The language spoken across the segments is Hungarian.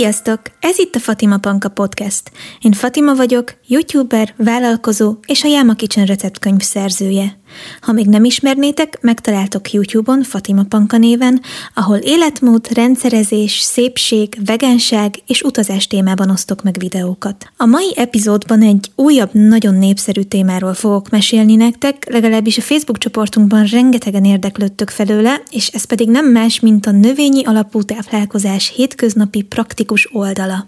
Sziasztok! Ez itt a Fatima Panka Podcast. Én Fatima vagyok, youtuber, vállalkozó és a Yama Kitchen receptkönyv szerzője. Ha még nem ismernétek, megtaláltok YouTube-on Fatima Panka néven, ahol életmód, rendszerezés, szépség, vegenság és utazás témában osztok meg videókat. A mai epizódban egy újabb, nagyon népszerű témáról fogok mesélni nektek, legalábbis a Facebook csoportunkban rengetegen érdeklődtök felőle, és ez pedig nem más, mint a növényi alapú táplálkozás hétköznapi praktikus oldala.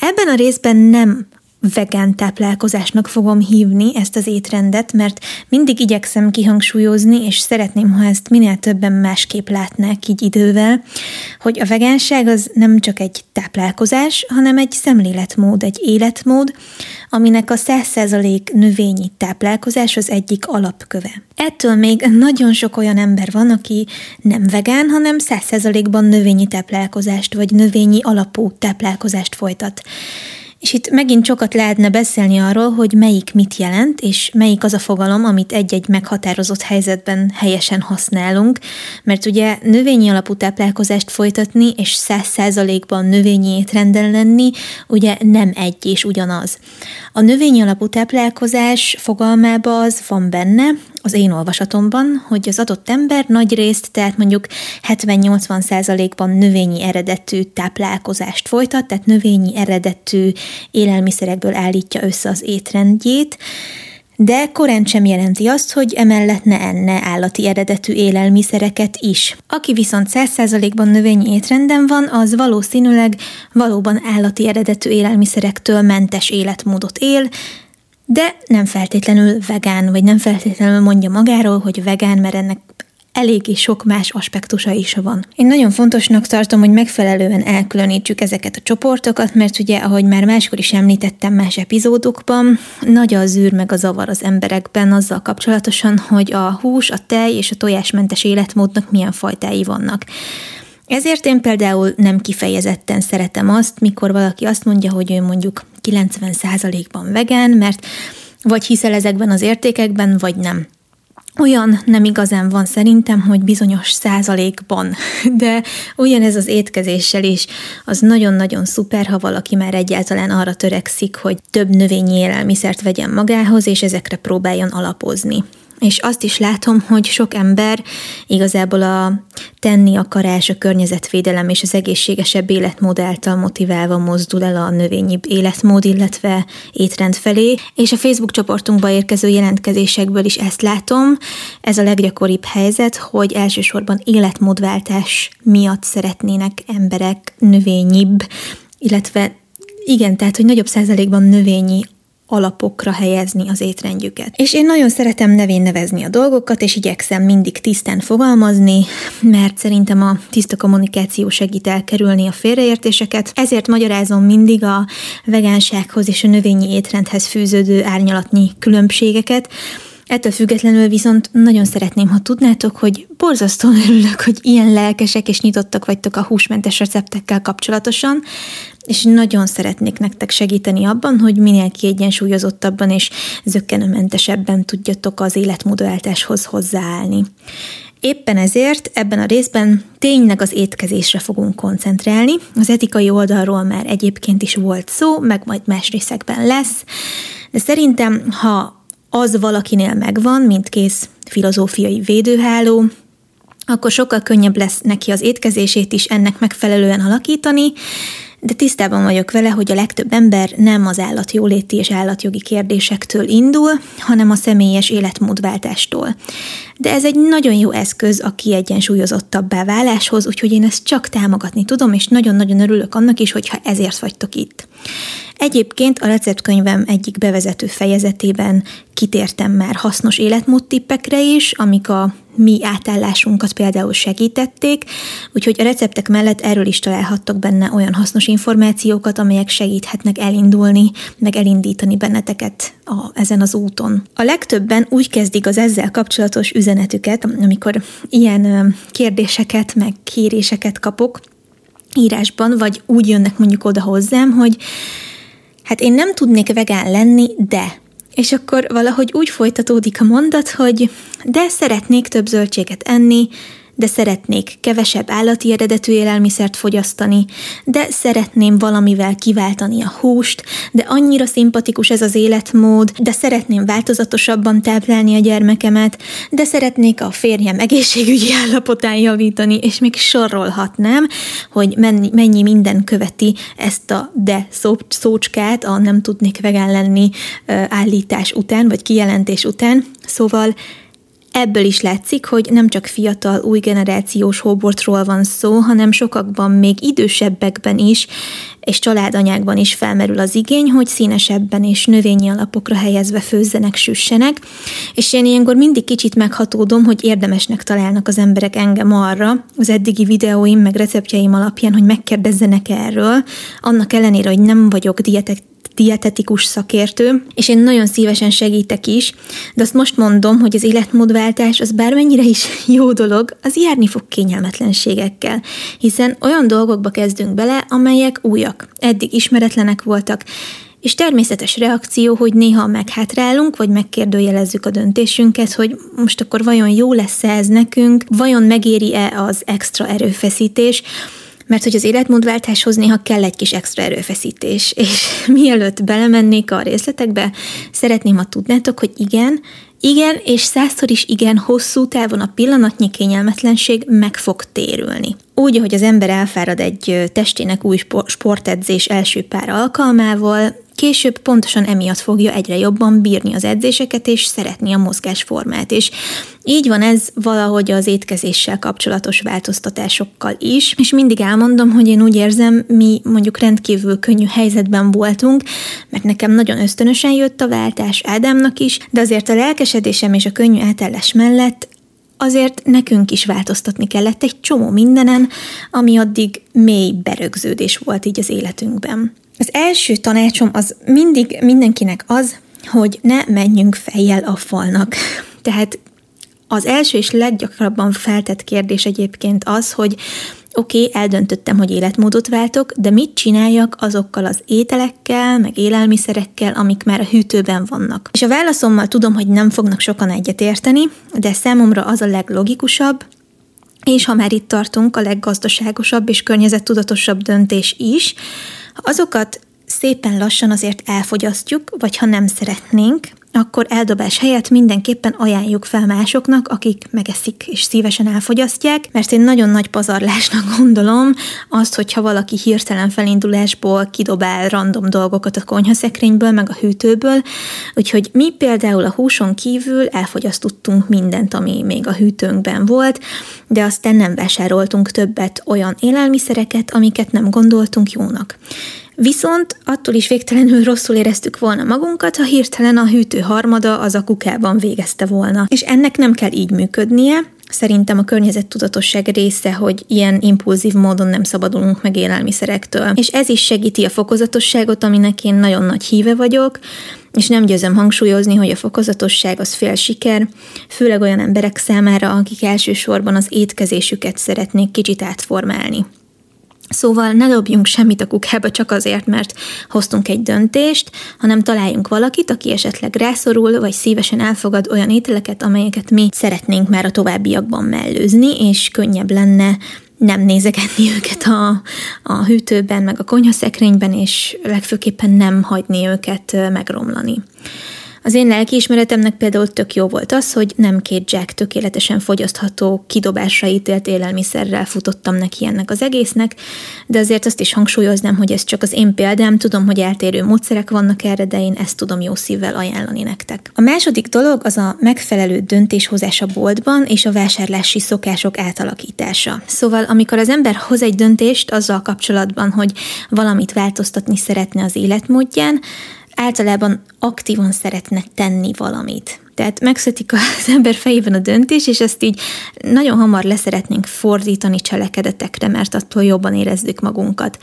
Ebben a részben nem vegán táplálkozásnak fogom hívni ezt az étrendet, mert mindig igyekszem kihangsúlyozni, és szeretném, ha ezt minél többen másképp látnák így idővel, hogy a vegánság az nem csak egy táplálkozás, hanem egy szemléletmód, egy életmód, aminek a 100% növényi táplálkozás az egyik alapköve. Ettől még nagyon sok olyan ember van, aki nem vegán, hanem 100%-ban növényi táplálkozást vagy növényi alapú táplálkozást folytat. És itt megint sokat lehetne beszélni arról, hogy melyik mit jelent, és melyik az a fogalom, amit egy-egy meghatározott helyzetben helyesen használunk, mert ugye növényi alapú táplálkozást folytatni, és száz százalékban növényi étrenden lenni, ugye nem egy és ugyanaz. A növényi alapú táplálkozás fogalmába az van benne, az én olvasatomban, hogy az adott ember nagy részt, tehát mondjuk 70-80 százalékban növényi eredetű táplálkozást folytat, tehát növényi eredetű élelmiszerekből állítja össze az étrendjét, de korán sem jelenti azt, hogy emellett ne enne állati eredetű élelmiszereket is. Aki viszont 100%-ban növényi étrenden van, az valószínűleg valóban állati eredetű élelmiszerektől mentes életmódot él, de nem feltétlenül vegán, vagy nem feltétlenül mondja magáról, hogy vegán, mert ennek eléggé sok más aspektusa is van. Én nagyon fontosnak tartom, hogy megfelelően elkülönítsük ezeket a csoportokat, mert ugye, ahogy már máskor is említettem más epizódokban, nagy a zűr meg a zavar az emberekben azzal kapcsolatosan, hogy a hús, a tej és a tojásmentes életmódnak milyen fajtái vannak. Ezért én például nem kifejezetten szeretem azt, mikor valaki azt mondja, hogy ő mondjuk 90%-ban vegán, mert vagy hiszel ezekben az értékekben, vagy nem. Olyan nem igazán van szerintem, hogy bizonyos százalékban, de ugyanez az étkezéssel is, az nagyon-nagyon szuper, ha valaki már egyáltalán arra törekszik, hogy több növényi élelmiszert vegyen magához, és ezekre próbáljon alapozni. És azt is látom, hogy sok ember igazából a tenni akarás, a környezetvédelem és az egészségesebb életmód által motiválva mozdul el a növényi életmód, illetve étrend felé, és a Facebook csoportunkba érkező jelentkezésekből is ezt látom. Ez a leggyakoribb helyzet, hogy elsősorban életmódváltás miatt szeretnének emberek növényibb, illetve igen, tehát, hogy nagyobb százalékban növényi alapokra helyezni az étrendjüket. És én nagyon szeretem nevén nevezni a dolgokat, és igyekszem mindig tisztán fogalmazni, mert szerintem a tiszta kommunikáció segít elkerülni a félreértéseket, ezért magyarázom mindig a vegánsághoz és a növényi étrendhez fűződő árnyalatnyi különbségeket, Ettől függetlenül viszont nagyon szeretném, ha tudnátok, hogy borzasztóan örülök, hogy ilyen lelkesek és nyitottak vagytok a húsmentes receptekkel kapcsolatosan, és nagyon szeretnék nektek segíteni abban, hogy minél kiegyensúlyozottabban és zöggenőmentesebben tudjatok az életmódváltáshoz hozzáállni. Éppen ezért ebben a részben tényleg az étkezésre fogunk koncentrálni. Az etikai oldalról már egyébként is volt szó, meg majd más részekben lesz, de szerintem, ha az valakinél megvan, mint kész filozófiai védőháló, akkor sokkal könnyebb lesz neki az étkezését is ennek megfelelően alakítani, de tisztában vagyok vele, hogy a legtöbb ember nem az állatjóléti és állatjogi kérdésektől indul, hanem a személyes életmódváltástól. De ez egy nagyon jó eszköz a kiegyensúlyozottabbá váláshoz, úgyhogy én ezt csak támogatni tudom, és nagyon-nagyon örülök annak is, hogyha ezért vagytok itt. Egyébként a receptkönyvem egyik bevezető fejezetében kitértem már hasznos életmódtippekre is, amik a mi átállásunkat például segítették, úgyhogy a receptek mellett erről is találhattok benne olyan hasznos információkat, amelyek segíthetnek elindulni, meg elindítani benneteket a, ezen az úton. A legtöbben úgy kezdik az ezzel kapcsolatos üzenetüket, amikor ilyen kérdéseket, meg kéréseket kapok írásban, vagy úgy jönnek mondjuk oda hozzám, hogy hát én nem tudnék vegán lenni, de. És akkor valahogy úgy folytatódik a mondat, hogy de szeretnék több zöldséget enni, de szeretnék kevesebb állati eredetű élelmiszert fogyasztani, de szeretném valamivel kiváltani a húst, de annyira szimpatikus ez az életmód, de szeretném változatosabban táplálni a gyermekemet, de szeretnék a férjem egészségügyi állapotán javítani, és még sorolhatnám, hogy mennyi, minden követi ezt a de szó, szócskát a nem tudnék vegán lenni állítás után, vagy kijelentés után. Szóval Ebből is látszik, hogy nem csak fiatal, új generációs hóbortról van szó, hanem sokakban még idősebbekben is, és családanyákban is felmerül az igény, hogy színesebben és növényi alapokra helyezve főzzenek, süssenek, és én ilyenkor mindig kicsit meghatódom, hogy érdemesnek találnak az emberek engem arra, az eddigi videóim meg receptjeim alapján, hogy megkérdezzenek erről, annak ellenére, hogy nem vagyok dietek dietetikus szakértő, és én nagyon szívesen segítek is, de azt most mondom, hogy az életmódváltás az bármennyire is jó dolog, az járni fog kényelmetlenségekkel, hiszen olyan dolgokba kezdünk bele, amelyek újak, eddig ismeretlenek voltak, és természetes reakció, hogy néha meghátrálunk, vagy megkérdőjelezzük a döntésünket, hogy most akkor vajon jó lesz ez nekünk, vajon megéri-e az extra erőfeszítés, mert hogy az életmódváltáshoz néha kell egy kis extra erőfeszítés, és mielőtt belemennék a részletekbe, szeretném, ha tudnátok, hogy igen, igen, és százszor is igen, hosszú távon a pillanatnyi kényelmetlenség meg fog térülni. Úgy, ahogy az ember elfárad egy testének új sportedzés első pár alkalmával, Később pontosan emiatt fogja egyre jobban bírni az edzéseket és szeretni a mozgásformát. És így van ez valahogy az étkezéssel kapcsolatos változtatásokkal is, és mindig elmondom, hogy én úgy érzem, mi mondjuk rendkívül könnyű helyzetben voltunk, mert nekem nagyon ösztönösen jött a váltás Ádámnak is, de azért a lelkesedésem és a könnyű átállás mellett azért nekünk is változtatni kellett egy csomó mindenen, ami addig mély berögződés volt így az életünkben. Az első tanácsom az mindig mindenkinek az, hogy ne menjünk fejjel a falnak. Tehát az első és leggyakrabban feltett kérdés egyébként az, hogy oké, okay, eldöntöttem, hogy életmódot váltok, de mit csináljak azokkal az ételekkel, meg élelmiszerekkel, amik már a hűtőben vannak. És a válaszommal tudom, hogy nem fognak sokan egyetérteni, de számomra az a leglogikusabb, és ha már itt tartunk, a leggazdaságosabb és környezettudatosabb döntés is, azokat szépen lassan azért elfogyasztjuk, vagy ha nem szeretnénk, akkor eldobás helyett mindenképpen ajánljuk fel másoknak, akik megeszik és szívesen elfogyasztják, mert én nagyon nagy pazarlásnak gondolom azt, hogyha valaki hirtelen felindulásból kidobál random dolgokat a konyhaszekrényből, meg a hűtőből, úgyhogy mi például a húson kívül elfogyasztottunk mindent, ami még a hűtőnkben volt, de aztán nem vásároltunk többet olyan élelmiszereket, amiket nem gondoltunk jónak. Viszont attól is végtelenül rosszul éreztük volna magunkat, ha hirtelen a hűtő harmada az a kukában végezte volna. És ennek nem kell így működnie, Szerintem a környezettudatosság része, hogy ilyen impulzív módon nem szabadulunk meg élelmiszerektől. És ez is segíti a fokozatosságot, aminek én nagyon nagy híve vagyok, és nem győzöm hangsúlyozni, hogy a fokozatosság az fél siker, főleg olyan emberek számára, akik elsősorban az étkezésüket szeretnék kicsit átformálni. Szóval ne dobjunk semmit a kukába csak azért, mert hoztunk egy döntést, hanem találjunk valakit, aki esetleg rászorul, vagy szívesen elfogad olyan ételeket, amelyeket mi szeretnénk már a továbbiakban mellőzni, és könnyebb lenne nem nézegetni őket a, a hűtőben, meg a konyhaszekrényben, és legfőképpen nem hagyni őket megromlani. Az én lelkiismeretemnek például tök jó volt az, hogy nem két zsák tökéletesen fogyasztható, kidobásra ítélt élelmiszerrel futottam neki ennek az egésznek, de azért azt is hangsúlyoznám, hogy ez csak az én példám, tudom, hogy eltérő módszerek vannak erre, de én ezt tudom jó szívvel ajánlani nektek. A második dolog az a megfelelő döntéshozás a boltban és a vásárlási szokások átalakítása. Szóval, amikor az ember hoz egy döntést azzal kapcsolatban, hogy valamit változtatni szeretne az életmódján, általában aktívan szeretne tenni valamit. Tehát megszötik az ember fejében a döntés, és ezt így nagyon hamar leszeretnénk fordítani cselekedetekre, mert attól jobban érezzük magunkat.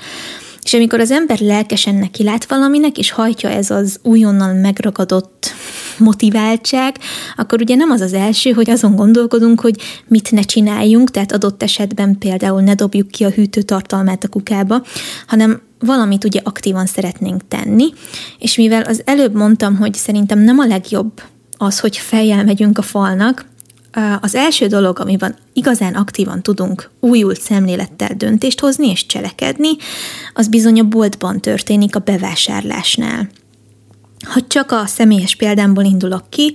És amikor az ember lelkesen neki lát valaminek, és hajtja ez az újonnan megragadott motiváltság, akkor ugye nem az az első, hogy azon gondolkodunk, hogy mit ne csináljunk, tehát adott esetben például ne dobjuk ki a hűtő tartalmát a kukába, hanem valamit ugye aktívan szeretnénk tenni, és mivel az előbb mondtam, hogy szerintem nem a legjobb az, hogy fejjel megyünk a falnak, az első dolog, amiben igazán aktívan tudunk újult szemlélettel döntést hozni és cselekedni, az bizony a boltban történik a bevásárlásnál. Ha csak a személyes példámból indulok ki,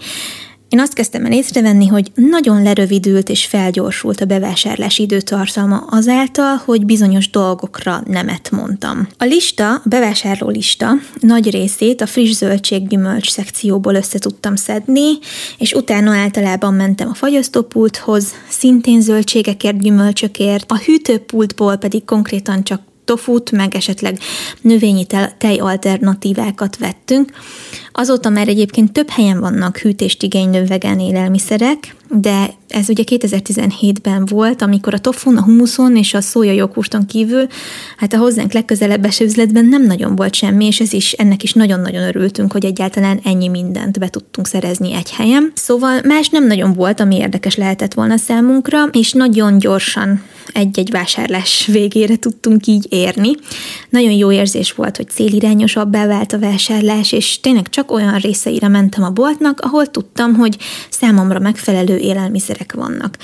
én azt kezdtem el észrevenni, hogy nagyon lerövidült és felgyorsult a bevásárlási időtartalma azáltal, hogy bizonyos dolgokra nemet mondtam. A lista, a bevásárló lista nagy részét a friss zöldséggyümölcs szekcióból össze tudtam szedni, és utána általában mentem a fagyasztópulthoz, szintén zöldségekért, gyümölcsökért, a hűtőpultból pedig konkrétan csak tofut, meg esetleg növényi tej alternatívákat vettünk. Azóta már egyébként több helyen vannak hűtést igénylő vegán élelmiszerek, de ez ugye 2017-ben volt, amikor a tofun, a humuszon és a szója joghurton kívül, hát a hozzánk legközelebb eső üzletben nem nagyon volt semmi, és ez is, ennek is nagyon-nagyon örültünk, hogy egyáltalán ennyi mindent be tudtunk szerezni egy helyen. Szóval más nem nagyon volt, ami érdekes lehetett volna számunkra, és nagyon gyorsan egy-egy vásárlás végére tudtunk így érni. Nagyon jó érzés volt, hogy célirányosabbá vált a vásárlás, és tényleg csak olyan részeire mentem a boltnak, ahol tudtam, hogy számomra megfelelő élelmiszerek vannak.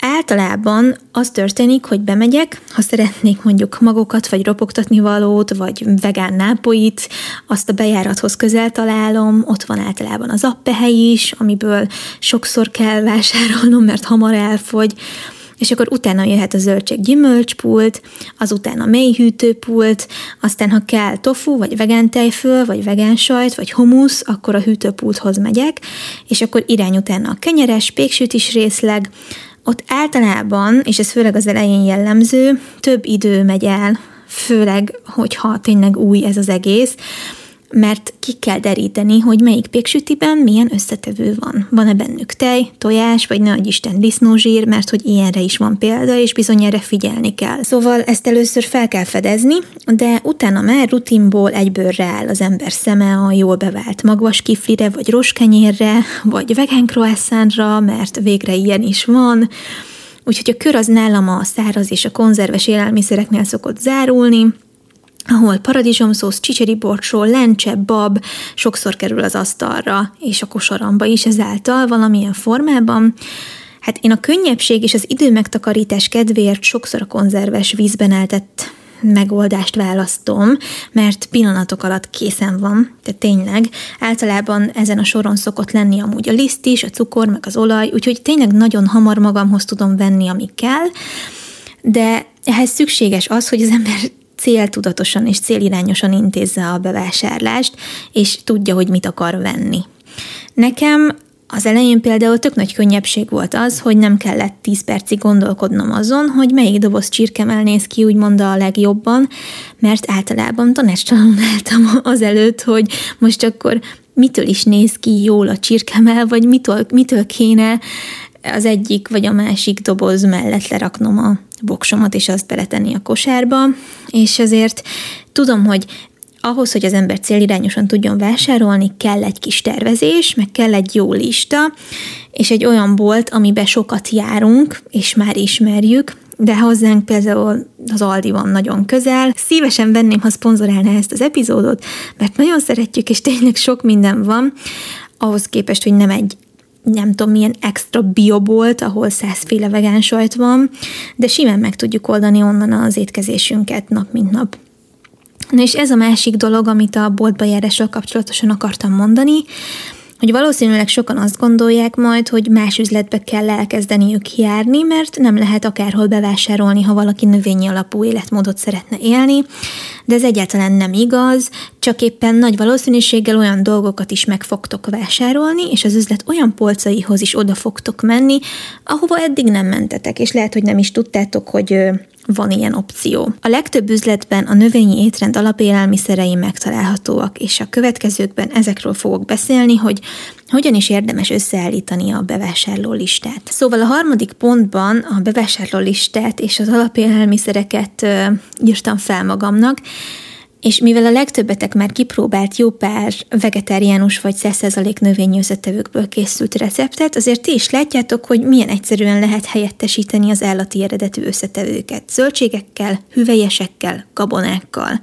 Általában az történik, hogy bemegyek, ha szeretnék mondjuk magokat, vagy ropogtatni valót, vagy vegán nápoit, azt a bejárathoz közel találom, ott van általában az appehely is, amiből sokszor kell vásárolnom, mert hamar elfogy, és akkor utána jöhet a zöldség gyümölcspult, azután a mélyhűtőpult, aztán ha kell tofu, vagy vegán tejföl, vagy vegán sajt, vagy humusz, akkor a hűtőpulthoz megyek, és akkor irány utána a kenyeres, péksütis részleg, ott általában, és ez főleg az elején jellemző, több idő megy el, főleg, hogyha tényleg új ez az egész, mert ki kell deríteni, hogy melyik péksütiben milyen összetevő van. Van-e bennük tej, tojás, vagy ne Isten disznózsír, mert hogy ilyenre is van példa, és bizony erre figyelni kell. Szóval ezt először fel kell fedezni, de utána már rutinból egyből rááll az ember szeme a jól bevált magvas kiflire, vagy roskenyérre, vagy vegán croissantra, mert végre ilyen is van, Úgyhogy a kör az nálam a száraz és a konzerves élelmiszereknél szokott zárulni, ahol paradicsomszósz, csicseri borcsó, lencse, bab sokszor kerül az asztalra, és a kosaramba is ezáltal valamilyen formában. Hát én a könnyebbség és az idő megtakarítás kedvéért sokszor a konzerves vízben eltett megoldást választom, mert pillanatok alatt készen van, tehát tényleg általában ezen a soron szokott lenni amúgy a liszt is, a cukor, meg az olaj, úgyhogy tényleg nagyon hamar magamhoz tudom venni, ami kell, de ehhez szükséges az, hogy az ember céltudatosan és célirányosan intézze a bevásárlást, és tudja, hogy mit akar venni. Nekem az elején például tök nagy könnyebbség volt az, hogy nem kellett 10 percig gondolkodnom azon, hogy melyik doboz csirkemel néz ki úgymond a legjobban, mert általában tanácstalanul álltam azelőtt, hogy most akkor mitől is néz ki jól a csirkemel, vagy mitől, mitől kéne az egyik vagy a másik doboz mellett leraknom a boksomat, és azt beletenni a kosárba, és azért tudom, hogy ahhoz, hogy az ember célirányosan tudjon vásárolni, kell egy kis tervezés, meg kell egy jó lista, és egy olyan bolt, amiben sokat járunk, és már ismerjük, de hozzánk például az Aldi van nagyon közel. Szívesen venném, ha szponzorálná ezt az epizódot, mert nagyon szeretjük, és tényleg sok minden van, ahhoz képest, hogy nem egy nem tudom, milyen extra biobolt, ahol százféle vegán sajt van, de simán meg tudjuk oldani onnan az étkezésünket nap mint nap. Na és ez a másik dolog, amit a boltba járással kapcsolatosan akartam mondani, hogy valószínűleg sokan azt gondolják majd, hogy más üzletbe kell elkezdeniük járni, mert nem lehet akárhol bevásárolni, ha valaki növényi alapú életmódot szeretne élni, de ez egyáltalán nem igaz, csak éppen nagy valószínűséggel olyan dolgokat is meg fogtok vásárolni, és az üzlet olyan polcaihoz is oda fogtok menni, ahova eddig nem mentetek, és lehet, hogy nem is tudtátok, hogy van ilyen opció. A legtöbb üzletben a növényi étrend alapélelmiszerei megtalálhatóak, és a következőkben ezekről fogok beszélni, hogy hogyan is érdemes összeállítani a bevásárló listát. Szóval a harmadik pontban a bevásárló listát és az alapélelmiszereket írtam fel magamnak, és mivel a legtöbbetek már kipróbált jó pár vegetáriánus vagy 100% növényi összetevőkből készült receptet, azért ti is látjátok, hogy milyen egyszerűen lehet helyettesíteni az állati eredetű összetevőket. Zöldségekkel, hüvelyesekkel, gabonákkal.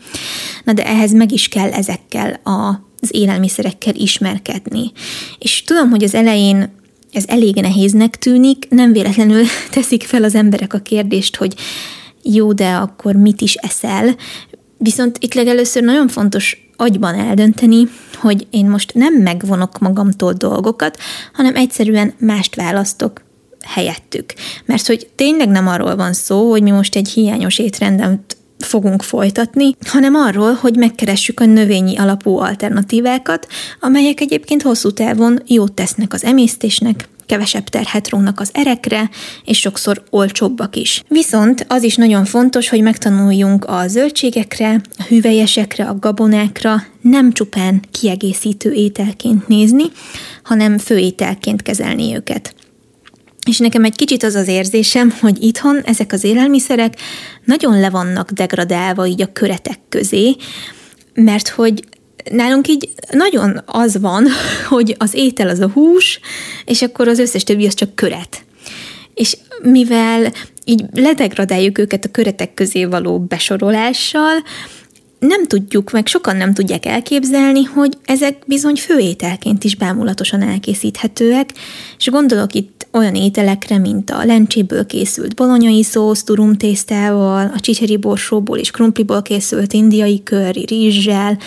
Na de ehhez meg is kell ezekkel a az élelmiszerekkel ismerkedni. És tudom, hogy az elején ez elég nehéznek tűnik, nem véletlenül teszik fel az emberek a kérdést, hogy jó, de akkor mit is eszel? Viszont itt legelőször nagyon fontos agyban eldönteni, hogy én most nem megvonok magamtól dolgokat, hanem egyszerűen mást választok helyettük. Mert hogy tényleg nem arról van szó, hogy mi most egy hiányos étrendet fogunk folytatni, hanem arról, hogy megkeressük a növényi alapú alternatívákat, amelyek egyébként hosszú távon jót tesznek az emésztésnek, kevesebb terhet rónak az erekre, és sokszor olcsóbbak is. Viszont az is nagyon fontos, hogy megtanuljunk a zöldségekre, a hüvelyesekre, a gabonákra nem csupán kiegészítő ételként nézni, hanem főételként kezelni őket. És nekem egy kicsit az az érzésem, hogy itthon ezek az élelmiszerek nagyon le vannak degradálva így a köretek közé, mert hogy nálunk így nagyon az van, hogy az étel az a hús, és akkor az összes többi az csak köret. És mivel így ledegradáljuk őket a köretek közé való besorolással, nem tudjuk, meg sokan nem tudják elképzelni, hogy ezek bizony főételként is bámulatosan elkészíthetőek, és gondolok itt olyan ételekre, mint a lencséből készült bolonyai szósz, turumtésztával, a csicseri borsóból és krumpliból készült indiai curry rizssel,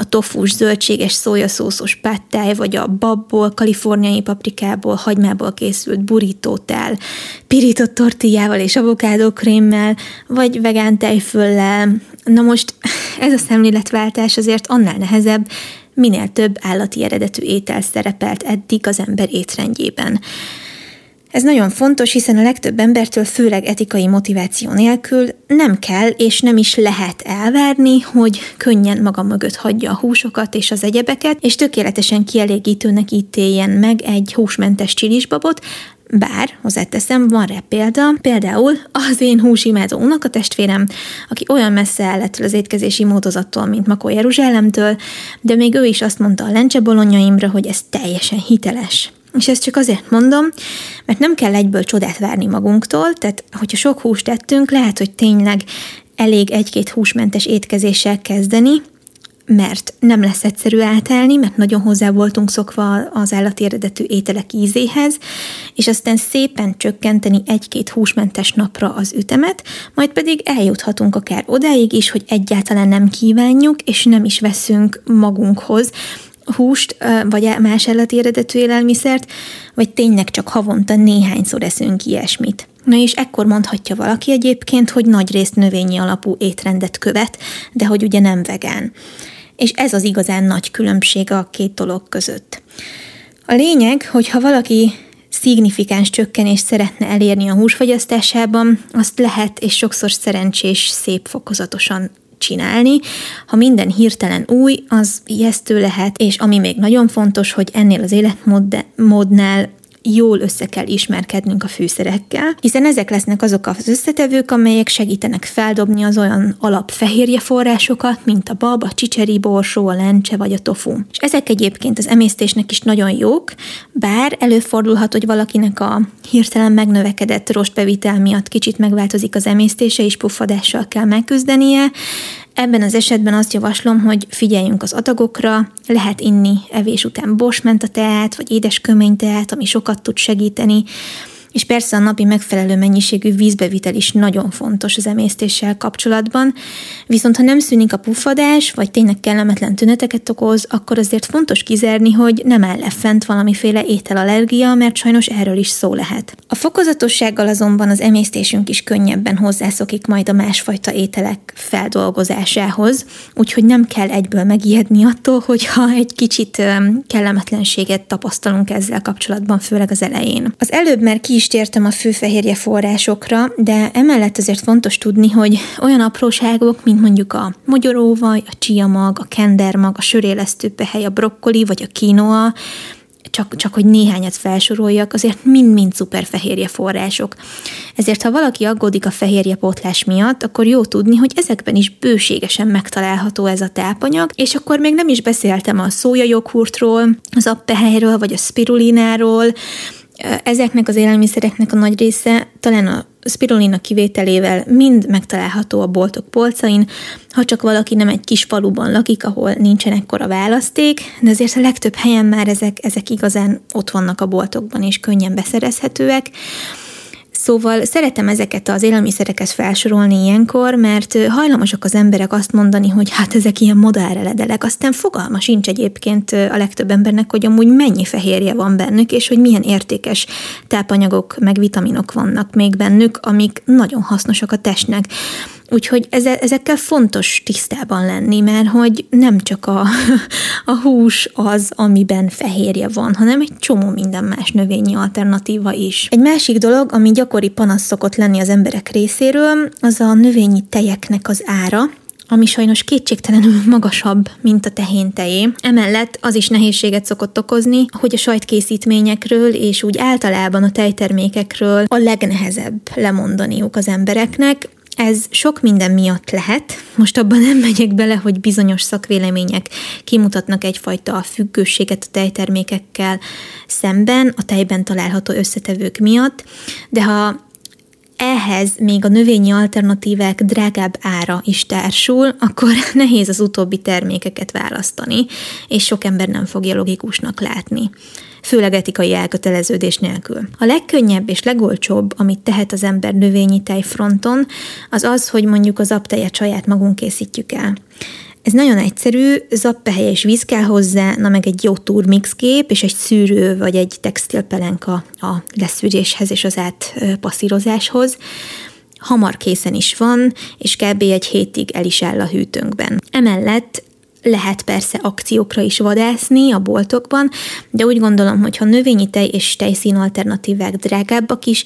a tofus, zöldséges, szójaszószos pattáj, vagy a babból, kaliforniai paprikából, hagymából készült burítótál, pirított tortillával és avokádókrémmel, vagy vegán tejföllel. Na most ez a szemléletváltás azért annál nehezebb, minél több állati eredetű étel szerepelt eddig az ember étrendjében. Ez nagyon fontos, hiszen a legtöbb embertől, főleg etikai motiváció nélkül nem kell és nem is lehet elvárni, hogy könnyen maga mögött hagyja a húsokat és az egyebeket, és tökéletesen kielégítőnek ítéljen meg egy húsmentes csilisbabot, bár, hozzáteszem, van rá példa, például az én húsimádó unokatestvérem, aki olyan messze áll ettől az étkezési módozattól, mint Makó Jeruzsálemtől, de még ő is azt mondta a lencsebolonyaimra, hogy ez teljesen hiteles. És ezt csak azért mondom, mert nem kell egyből csodát várni magunktól, tehát hogyha sok húst tettünk, lehet, hogy tényleg elég egy-két húsmentes étkezéssel kezdeni, mert nem lesz egyszerű átállni, mert nagyon hozzá voltunk szokva az állati eredetű ételek ízéhez, és aztán szépen csökkenteni egy-két húsmentes napra az ütemet, majd pedig eljuthatunk akár odáig is, hogy egyáltalán nem kívánjuk, és nem is veszünk magunkhoz húst, vagy más állati eredetű élelmiszert, vagy tényleg csak havonta néhányszor eszünk ilyesmit. Na és ekkor mondhatja valaki egyébként, hogy nagy részt növényi alapú étrendet követ, de hogy ugye nem vegán. És ez az igazán nagy különbség a két dolog között. A lényeg, hogy ha valaki szignifikáns csökkenést szeretne elérni a húsfogyasztásában, azt lehet és sokszor szerencsés szép fokozatosan csinálni. Ha minden hirtelen új, az ijesztő lehet, és ami még nagyon fontos, hogy ennél az életmódnál jól össze kell ismerkednünk a fűszerekkel, hiszen ezek lesznek azok az összetevők, amelyek segítenek feldobni az olyan alapfehérje forrásokat, mint a bab, a csicseri borsó, a lencse vagy a tofu. És ezek egyébként az emésztésnek is nagyon jók, bár előfordulhat, hogy valakinek a hirtelen megnövekedett rostbevitel miatt kicsit megváltozik az emésztése, és puffadással kell megküzdenie, Ebben az esetben azt javaslom, hogy figyeljünk az adagokra, lehet inni evés után borsmenta teát, vagy édes teát, ami sokat tud segíteni, és persze a napi megfelelő mennyiségű vízbevitel is nagyon fontos az emésztéssel kapcsolatban, viszont ha nem szűnik a puffadás, vagy tényleg kellemetlen tüneteket okoz, akkor azért fontos kizárni, hogy nem áll fent valamiféle ételallergia, mert sajnos erről is szó lehet. A fokozatossággal azonban az emésztésünk is könnyebben hozzászokik majd a másfajta ételek feldolgozásához, úgyhogy nem kell egyből megijedni attól, hogyha egy kicsit kellemetlenséget tapasztalunk ezzel kapcsolatban, főleg az elején. Az előbb már ki is tértem a főfehérje forrásokra, de emellett azért fontos tudni, hogy olyan apróságok, mint mondjuk a mogyoróvaj, a csiamag, a kendermag, a sörélesztőpehely, a brokkoli vagy a kínoa, csak, csak hogy néhányat felsoroljak, azért mind-mind szuper fehérje források. Ezért, ha valaki aggódik a fehérje pótlás miatt, akkor jó tudni, hogy ezekben is bőségesen megtalálható ez a tápanyag, és akkor még nem is beszéltem a szójajoghurtról, az appehelyről vagy a spirulináról, ezeknek az élelmiszereknek a nagy része talán a spirulina kivételével mind megtalálható a boltok polcain, ha csak valaki nem egy kis faluban lakik, ahol nincsen ekkora választék, de azért a legtöbb helyen már ezek, ezek igazán ott vannak a boltokban, és könnyen beszerezhetőek. Szóval szeretem ezeket az élelmiszereket felsorolni ilyenkor, mert hajlamosak az emberek azt mondani, hogy hát ezek ilyen modelleledelek, aztán fogalma sincs egyébként a legtöbb embernek, hogy amúgy mennyi fehérje van bennük, és hogy milyen értékes tápanyagok, meg vitaminok vannak még bennük, amik nagyon hasznosak a testnek. Úgyhogy ezekkel fontos tisztában lenni, mert hogy nem csak a, a hús az, amiben fehérje van, hanem egy csomó minden más növényi alternatíva is. Egy másik dolog, ami gyakori panasz szokott lenni az emberek részéről, az a növényi tejeknek az ára, ami sajnos kétségtelenül magasabb, mint a tehén tejé. Emellett az is nehézséget szokott okozni, hogy a sajtkészítményekről és úgy általában a tejtermékekről a legnehezebb lemondaniuk az embereknek, ez sok minden miatt lehet. Most abban nem megyek bele, hogy bizonyos szakvélemények kimutatnak egyfajta függőséget a tejtermékekkel szemben, a tejben található összetevők miatt, de ha ehhez még a növényi alternatívák drágább ára is társul, akkor nehéz az utóbbi termékeket választani, és sok ember nem fogja logikusnak látni főleg etikai elköteleződés nélkül. A legkönnyebb és legolcsóbb, amit tehet az ember növényi tejfronton, az az, hogy mondjuk az aptejet saját magunk készítjük el. Ez nagyon egyszerű, zappehely és víz kell hozzá, na meg egy jó turmixgép és egy szűrő vagy egy textilpelenka a leszűréshez és az átpasszírozáshoz. Hamar készen is van, és kb. egy hétig el is áll a hűtőnkben. Emellett lehet persze akciókra is vadászni a boltokban, de úgy gondolom, hogy ha növényi tej és tejszín alternatívák drágábbak is,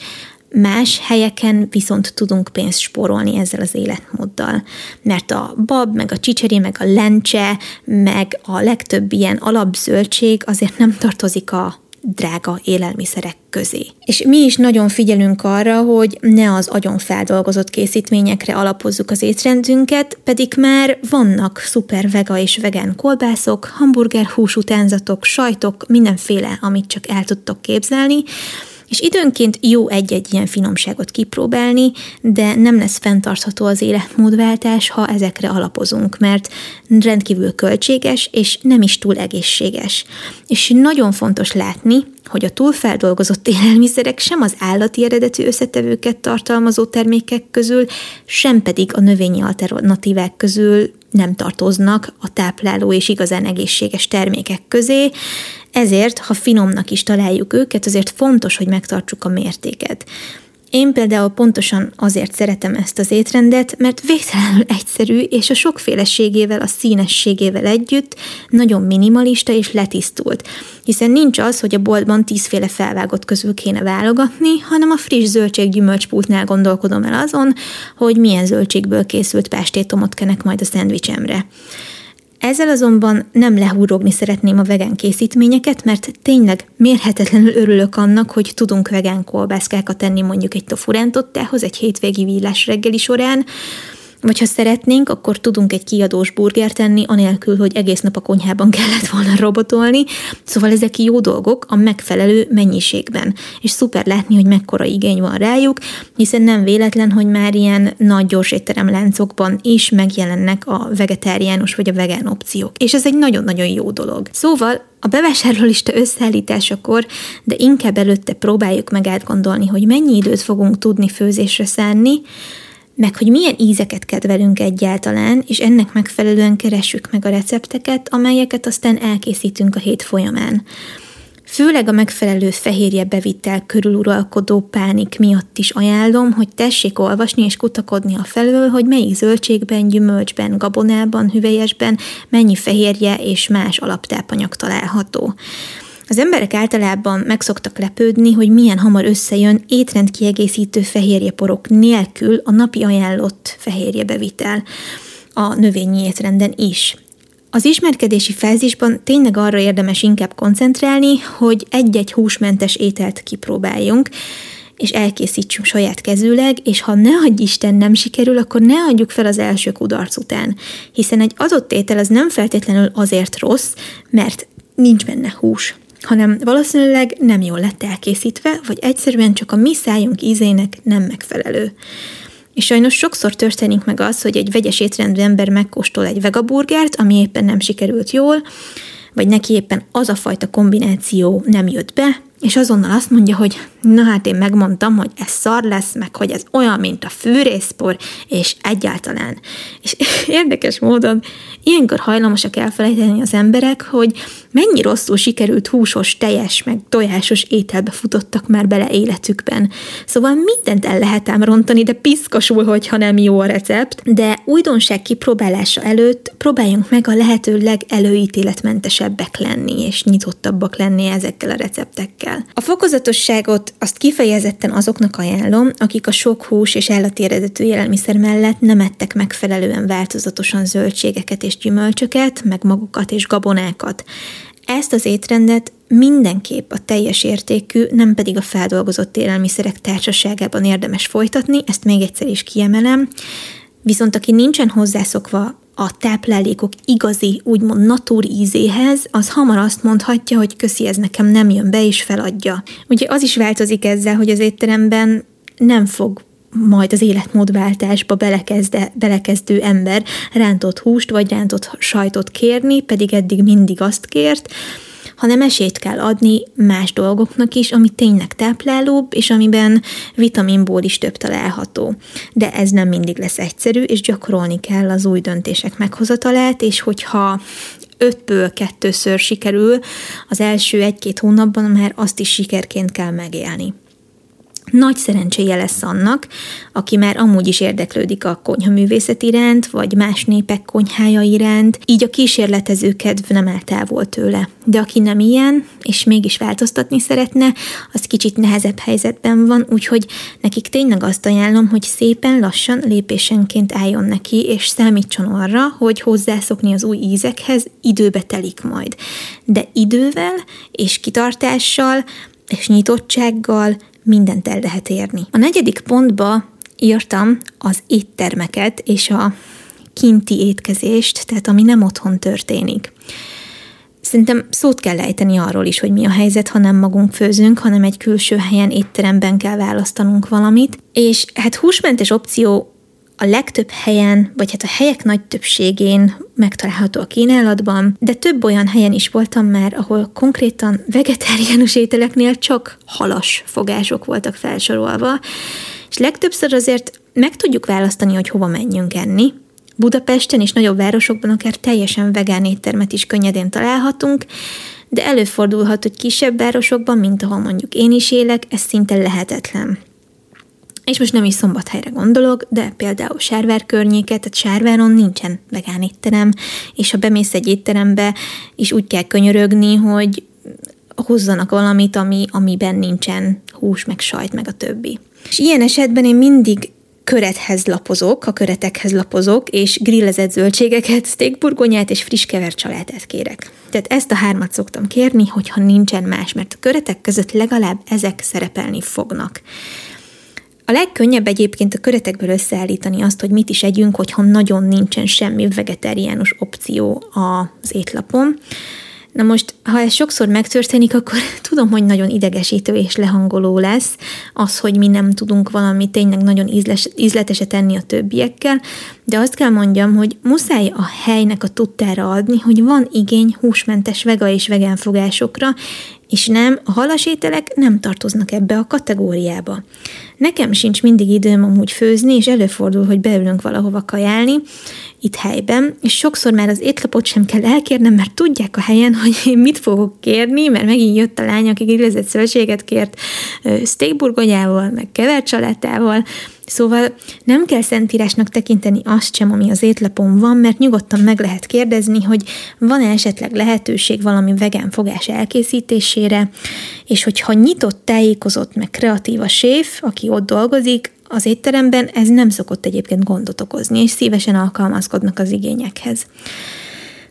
Más helyeken viszont tudunk pénzt spórolni ezzel az életmóddal, mert a bab, meg a csicseri, meg a lencse, meg a legtöbb ilyen alapzöldség azért nem tartozik a drága élelmiszerek közé. És mi is nagyon figyelünk arra, hogy ne az agyon feldolgozott készítményekre alapozzuk az étrendünket, pedig már vannak szuper vega és vegán kolbászok, hamburger hús utánzatok, sajtok, mindenféle, amit csak el tudtok képzelni, és időnként jó egy-egy ilyen finomságot kipróbálni, de nem lesz fenntartható az életmódváltás, ha ezekre alapozunk, mert rendkívül költséges, és nem is túl egészséges. És nagyon fontos látni, hogy a túlfeldolgozott élelmiszerek sem az állati eredetű összetevőket tartalmazó termékek közül, sem pedig a növényi alternatívák közül nem tartoznak a tápláló és igazán egészséges termékek közé, ezért, ha finomnak is találjuk őket, azért fontos, hogy megtartsuk a mértéket. Én például pontosan azért szeretem ezt az étrendet, mert végtelenül egyszerű, és a sokféleségével, a színességével együtt nagyon minimalista és letisztult. Hiszen nincs az, hogy a boltban tízféle felvágott közül kéne válogatni, hanem a friss zöldség gyümölcspultnál gondolkodom el azon, hogy milyen zöldségből készült pástétomot kenek majd a szendvicsemre. Ezzel azonban nem lehúrogni szeretném a vegán készítményeket, mert tényleg mérhetetlenül örülök annak, hogy tudunk vegán kolbászkákat tenni mondjuk egy tofurentottához egy hétvégi villás reggeli során, vagy ha szeretnénk, akkor tudunk egy kiadós burger tenni, anélkül, hogy egész nap a konyhában kellett volna robotolni. Szóval ezek jó dolgok a megfelelő mennyiségben. És szuper látni, hogy mekkora igény van rájuk, hiszen nem véletlen, hogy már ilyen nagy gyorsétterem láncokban is megjelennek a vegetáriánus vagy a vegán opciók. És ez egy nagyon-nagyon jó dolog. Szóval a bevásárlólista összeállításakor, de inkább előtte próbáljuk meg átgondolni, hogy mennyi időt fogunk tudni főzésre szánni, meg hogy milyen ízeket kedvelünk egyáltalán, és ennek megfelelően keressük meg a recepteket, amelyeket aztán elkészítünk a hét folyamán. Főleg a megfelelő fehérje bevitel körüluralkodó pánik miatt is ajánlom, hogy tessék olvasni és kutakodni a felől, hogy melyik zöldségben, gyümölcsben, gabonában, hüvelyesben mennyi fehérje és más alaptápanyag található. Az emberek általában megszoktak lepődni, hogy milyen hamar összejön étrendkiegészítő fehérjeporok nélkül a napi ajánlott fehérjebevitel a növényi étrenden is. Az ismerkedési fázisban tényleg arra érdemes inkább koncentrálni, hogy egy-egy húsmentes ételt kipróbáljunk, és elkészítsünk saját kezűleg, és ha ne adj Isten nem sikerül, akkor ne adjuk fel az első kudarc után. Hiszen egy adott étel az nem feltétlenül azért rossz, mert nincs benne hús hanem valószínűleg nem jól lett elkészítve, vagy egyszerűen csak a mi szájunk ízének nem megfelelő. És sajnos sokszor történik meg az, hogy egy vegyes étrendű ember megkóstol egy vegaburgert, ami éppen nem sikerült jól, vagy neki éppen az a fajta kombináció nem jött be, és azonnal azt mondja, hogy na hát én megmondtam, hogy ez szar lesz, meg hogy ez olyan, mint a fűrészpor, és egyáltalán. És érdekes módon ilyenkor hajlamosak elfelejteni az emberek, hogy mennyi rosszul sikerült húsos, teljes, meg tojásos ételbe futottak már bele életükben. Szóval mindent el lehet ám rontani, de piszkosul, hogyha nem jó a recept, de újdonság kipróbálása előtt próbáljunk meg a lehető legelőítéletmentesebbek lenni, és nyitottabbak lenni ezekkel a receptekkel. A fokozatosságot azt kifejezetten azoknak ajánlom, akik a sok hús és állati eredetű élelmiszer mellett nem ettek megfelelően változatosan zöldségeket és gyümölcsöket, meg magukat és gabonákat. Ezt az étrendet mindenképp a teljes értékű, nem pedig a feldolgozott élelmiszerek társaságában érdemes folytatni, ezt még egyszer is kiemelem. Viszont aki nincsen hozzászokva a táplálékok igazi, úgymond natúr ízéhez, az hamar azt mondhatja, hogy köszi, ez nekem nem jön be, és feladja. Ugye az is változik ezzel, hogy az étteremben nem fog majd az életmódváltásba belekezde, belekezdő ember rántott húst vagy rántott sajtot kérni, pedig eddig mindig azt kért, hanem esélyt kell adni más dolgoknak is, ami tényleg táplálóbb, és amiben vitaminból is több található. De ez nem mindig lesz egyszerű, és gyakorolni kell az új döntések meghozatalát, és hogyha ötből kettőször sikerül, az első egy-két hónapban már azt is sikerként kell megélni nagy szerencséje lesz annak, aki már amúgy is érdeklődik a konyhaművészet iránt, vagy más népek konyhája iránt, így a kísérletező kedv nem áll távol tőle. De aki nem ilyen, és mégis változtatni szeretne, az kicsit nehezebb helyzetben van, úgyhogy nekik tényleg azt ajánlom, hogy szépen lassan, lépésenként álljon neki, és számítson arra, hogy hozzászokni az új ízekhez időbe telik majd. De idővel és kitartással és nyitottsággal mindent el lehet érni. A negyedik pontba írtam az éttermeket és a kinti étkezést, tehát ami nem otthon történik. Szerintem szót kell ejteni arról is, hogy mi a helyzet, ha nem magunk főzünk, hanem egy külső helyen, étteremben kell választanunk valamit. És hát húsmentes opció a legtöbb helyen, vagy hát a helyek nagy többségén megtalálható a kínálatban, de több olyan helyen is voltam már, ahol konkrétan vegetáriánus ételeknél csak halas fogások voltak felsorolva, és legtöbbször azért meg tudjuk választani, hogy hova menjünk enni. Budapesten és nagyobb városokban akár teljesen vegán éttermet is könnyedén találhatunk, de előfordulhat, hogy kisebb városokban, mint ahol mondjuk én is élek, ez szinte lehetetlen. És most nem is szombathelyre gondolok, de például Sárvár környéket, tehát Sárváron nincsen vegán étterem, és ha bemész egy étterembe, is úgy kell könyörögni, hogy hozzanak valamit, ami, amiben nincsen hús, meg sajt, meg a többi. És ilyen esetben én mindig körethez lapozok, a köretekhez lapozok, és grillezett zöldségeket, steakburgonyát és friss kevert családát kérek. Tehát ezt a hármat szoktam kérni, hogyha nincsen más, mert a köretek között legalább ezek szerepelni fognak. A legkönnyebb egyébként a köretekből összeállítani azt, hogy mit is együnk, hogyha nagyon nincsen semmi vegetáriánus opció az étlapon. Na most, ha ez sokszor megtörténik, akkor tudom, hogy nagyon idegesítő és lehangoló lesz az, hogy mi nem tudunk valami tényleg nagyon ízles, ízleteset tenni a többiekkel, de azt kell mondjam, hogy muszáj a helynek a tudtára adni, hogy van igény húsmentes vega és vegán fogásokra, és nem, a halasételek nem tartoznak ebbe a kategóriába. Nekem sincs mindig időm amúgy főzni, és előfordul, hogy beülünk valahova kajálni, itt helyben, és sokszor már az étlapot sem kell elkérnem, mert tudják a helyen, hogy én mit fogok kérni, mert megint jött a lány, aki grillezett szövetséget kért steakburgonyával, meg kevert salátával, Szóval nem kell szentírásnak tekinteni azt sem, ami az étlapon van, mert nyugodtan meg lehet kérdezni, hogy van-e esetleg lehetőség valami vegán fogás elkészítésére, és hogyha nyitott, tájékozott, meg kreatív a séf, aki ott dolgozik, az étteremben ez nem szokott egyébként gondot okozni, és szívesen alkalmazkodnak az igényekhez.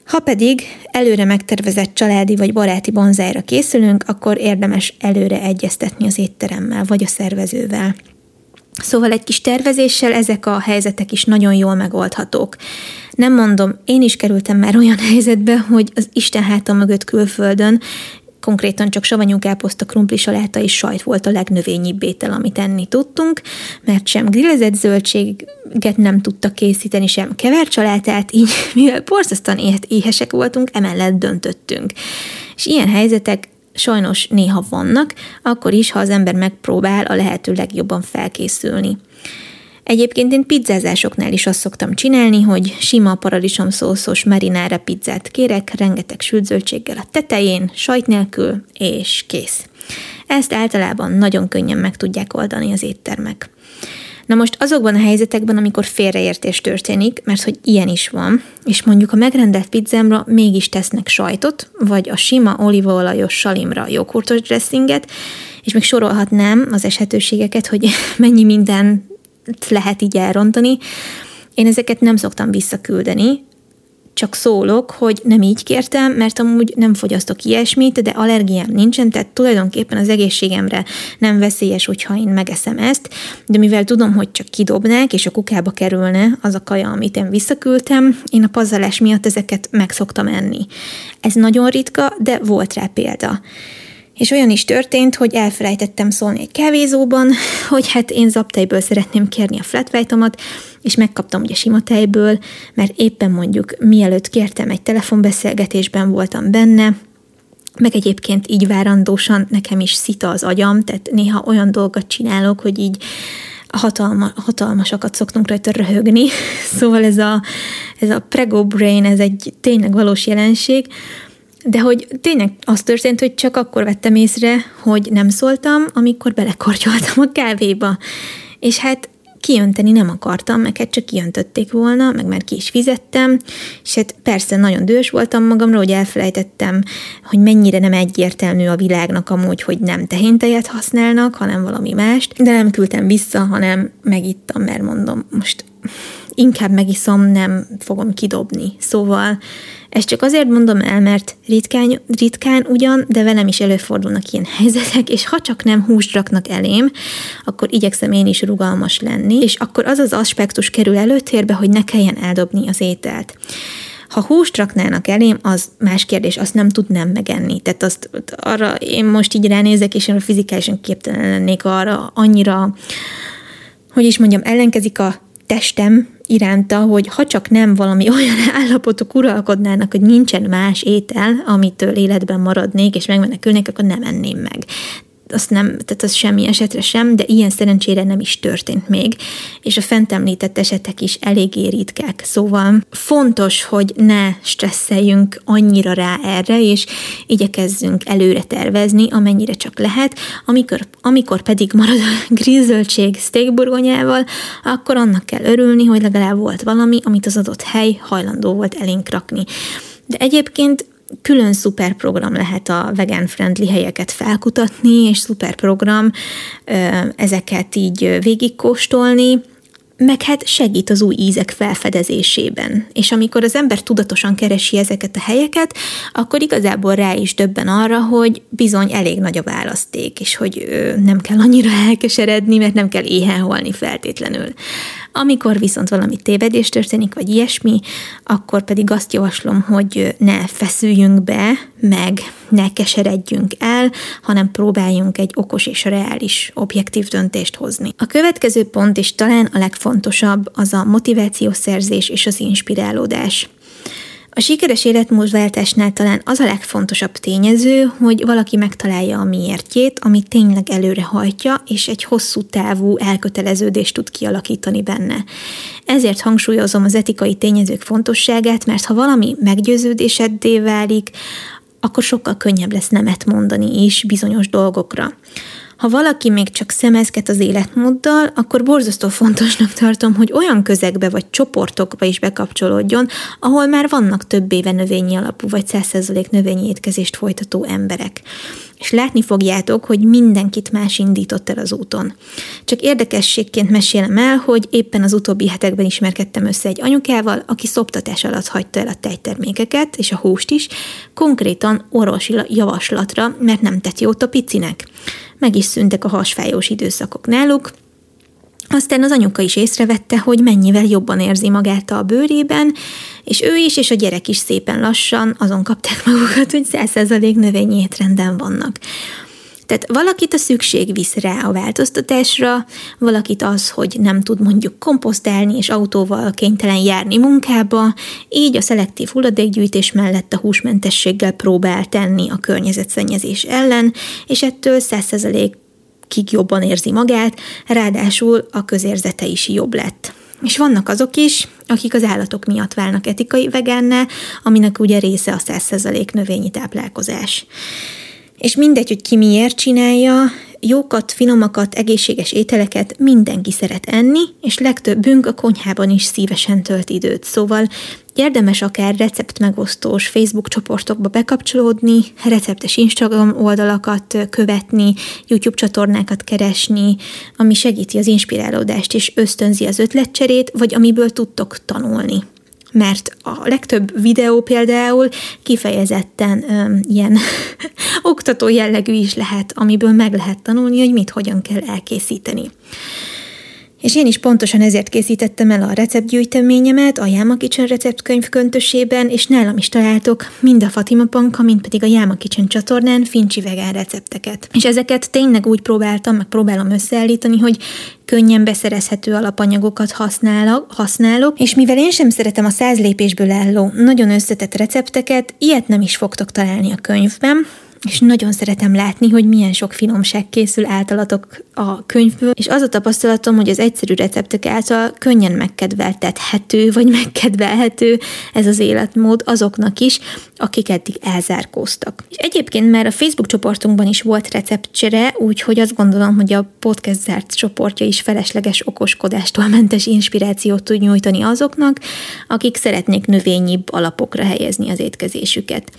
Ha pedig előre megtervezett családi vagy baráti bonzájra készülünk, akkor érdemes előre egyeztetni az étteremmel vagy a szervezővel. Szóval egy kis tervezéssel ezek a helyzetek is nagyon jól megoldhatók. Nem mondom, én is kerültem már olyan helyzetbe, hogy az Isten háta mögött külföldön konkrétan csak savanyú káposzta, krumpli saláta és sajt volt a legnövényibb étel, amit enni tudtunk, mert sem grillezett zöldséget nem tudtak készíteni, sem kevert salátát, így mivel borzasztóan éhesek voltunk, emellett döntöttünk. És ilyen helyzetek sajnos néha vannak, akkor is, ha az ember megpróbál a lehető legjobban felkészülni. Egyébként én pizzázásoknál is azt szoktam csinálni, hogy sima paradicsom szószos marinára pizzát kérek, rengeteg sült zöldséggel a tetején, sajt nélkül, és kész. Ezt általában nagyon könnyen meg tudják oldani az éttermek. Na most azokban a helyzetekben, amikor félreértés történik, mert hogy ilyen is van, és mondjuk a megrendelt pizzámra mégis tesznek sajtot, vagy a sima olívaolajos salimra joghurtos dressinget, és még sorolhatnám az esetőségeket, hogy mennyi minden lehet így elrontani. Én ezeket nem szoktam visszaküldeni, csak szólok, hogy nem így kértem, mert amúgy nem fogyasztok ilyesmit, de allergiám nincsen, tehát tulajdonképpen az egészségemre nem veszélyes, hogyha én megeszem ezt, de mivel tudom, hogy csak kidobnák, és a kukába kerülne az a kaja, amit én visszaküldtem, én a pazarlás miatt ezeket meg szoktam enni. Ez nagyon ritka, de volt rá példa. És olyan is történt, hogy elfelejtettem szólni egy kávézóban, hogy hát én zaptejből szeretném kérni a flat és megkaptam ugye sima tejből, mert éppen mondjuk mielőtt kértem, egy telefonbeszélgetésben voltam benne, meg egyébként így várandósan nekem is szita az agyam, tehát néha olyan dolgot csinálok, hogy így hatalma, hatalmasakat szoktunk rajta röhögni. Szóval ez a, ez a prego brain, ez egy tényleg valós jelenség, de hogy tényleg az történt, hogy csak akkor vettem észre, hogy nem szóltam, amikor belekortyoltam a kávéba. És hát kijönteni nem akartam, meg hát csak kijöntötték volna, meg már ki is fizettem, és hát persze nagyon dühös voltam magamra, hogy elfelejtettem, hogy mennyire nem egyértelmű a világnak amúgy, hogy nem tehéntejet használnak, hanem valami mást, de nem küldtem vissza, hanem megittam, mert mondom, most inkább megiszom, nem fogom kidobni. Szóval ezt csak azért mondom el, mert ritkán, ritkán ugyan, de velem is előfordulnak ilyen helyzetek, és ha csak nem húst raknak elém, akkor igyekszem én is rugalmas lenni, és akkor az az aspektus kerül előtérbe, hogy ne kelljen eldobni az ételt. Ha húst raknának elém, az más kérdés, azt nem tudnám megenni. Tehát azt arra én most így ránézek, és én fizikálisan képtelen lennék arra annyira, hogy is mondjam, ellenkezik a testem iránta, hogy ha csak nem valami olyan állapotok uralkodnának, hogy nincsen más étel, amitől életben maradnék, és megmenekülnék, akkor nem enném meg azt nem, tehát az semmi esetre sem, de ilyen szerencsére nem is történt még, és a fent említett esetek is eléggé ritkák. Szóval fontos, hogy ne stresszeljünk annyira rá erre, és igyekezzünk előre tervezni, amennyire csak lehet, amikor, amikor pedig marad a grízöltség steakburgonyával, akkor annak kell örülni, hogy legalább volt valami, amit az adott hely hajlandó volt elénk rakni. De egyébként külön szuper program lehet a vegan friendly helyeket felkutatni, és szuper program ezeket így végigkóstolni, meg hát segít az új ízek felfedezésében. És amikor az ember tudatosan keresi ezeket a helyeket, akkor igazából rá is döbben arra, hogy bizony elég nagy a választék, és hogy nem kell annyira elkeseredni, mert nem kell éhen holni feltétlenül. Amikor viszont valami tévedés történik, vagy ilyesmi, akkor pedig azt javaslom, hogy ne feszüljünk be, meg ne keseredjünk el, hanem próbáljunk egy okos és reális, objektív döntést hozni. A következő pont, és talán a legfontosabb, az a motivációszerzés és az inspirálódás. A sikeres életmódváltásnál talán az a legfontosabb tényező, hogy valaki megtalálja a miértjét, ami tényleg előre hajtja, és egy hosszú távú elköteleződést tud kialakítani benne. Ezért hangsúlyozom az etikai tényezők fontosságát, mert ha valami meggyőződéseddé válik, akkor sokkal könnyebb lesz nemet mondani is bizonyos dolgokra. Ha valaki még csak szemezget az életmóddal, akkor borzasztó fontosnak tartom, hogy olyan közegbe vagy csoportokba is bekapcsolódjon, ahol már vannak több éve növényi alapú vagy 100% növényi étkezést folytató emberek és látni fogjátok, hogy mindenkit más indított el az úton. Csak érdekességként mesélem el, hogy éppen az utóbbi hetekben ismerkedtem össze egy anyukával, aki szoptatás alatt hagyta el a tejtermékeket, és a húst is, konkrétan orvosi javaslatra, mert nem tett jót a picinek. Meg is szűntek a hasfájós időszakok náluk, Aztán az anyuka is észrevette, hogy mennyivel jobban érzi magát a bőrében, és ő is, és a gyerek is szépen lassan azon kapták magukat, hogy 100% növényi étrenden vannak. Tehát valakit a szükség visz rá a változtatásra, valakit az, hogy nem tud mondjuk komposztálni és autóval kénytelen járni munkába, így a szelektív hulladékgyűjtés mellett a húsmentességgel próbál tenni a környezetszennyezés ellen, és ettől 100%-ig jobban érzi magát, ráadásul a közérzete is jobb lett. És vannak azok is, akik az állatok miatt válnak etikai vegánná, aminek ugye része a 100% növényi táplálkozás. És mindegy, hogy ki miért csinálja, jókat, finomakat, egészséges ételeket mindenki szeret enni, és legtöbbünk a konyhában is szívesen tölt időt. Szóval érdemes akár receptmegosztós Facebook csoportokba bekapcsolódni, receptes Instagram oldalakat követni, YouTube csatornákat keresni, ami segíti az inspirálódást és ösztönzi az ötletcserét, vagy amiből tudtok tanulni mert a legtöbb videó például kifejezetten öm, ilyen oktató jellegű is lehet, amiből meg lehet tanulni, hogy mit hogyan kell elkészíteni. És én is pontosan ezért készítettem el a receptgyűjteményemet a Jáma Kitchen receptkönyv köntösében, és nálam is találtok mind a Fatima Panka, mind pedig a Jáma Kitchen csatornán fincsi vegán recepteket. És ezeket tényleg úgy próbáltam, meg próbálom összeállítani, hogy könnyen beszerezhető alapanyagokat használok, használok, és mivel én sem szeretem a száz lépésből álló, nagyon összetett recepteket, ilyet nem is fogtok találni a könyvben, és nagyon szeretem látni, hogy milyen sok finomság készül általatok a könyvből, és az a tapasztalatom, hogy az egyszerű receptek által könnyen megkedveltethető, vagy megkedvelhető ez az életmód azoknak is, akik eddig elzárkóztak. És egyébként már a Facebook csoportunkban is volt receptcsere, úgyhogy azt gondolom, hogy a podcast zárt csoportja is felesleges okoskodástól mentes inspirációt tud nyújtani azoknak, akik szeretnék növényibb alapokra helyezni az étkezésüket.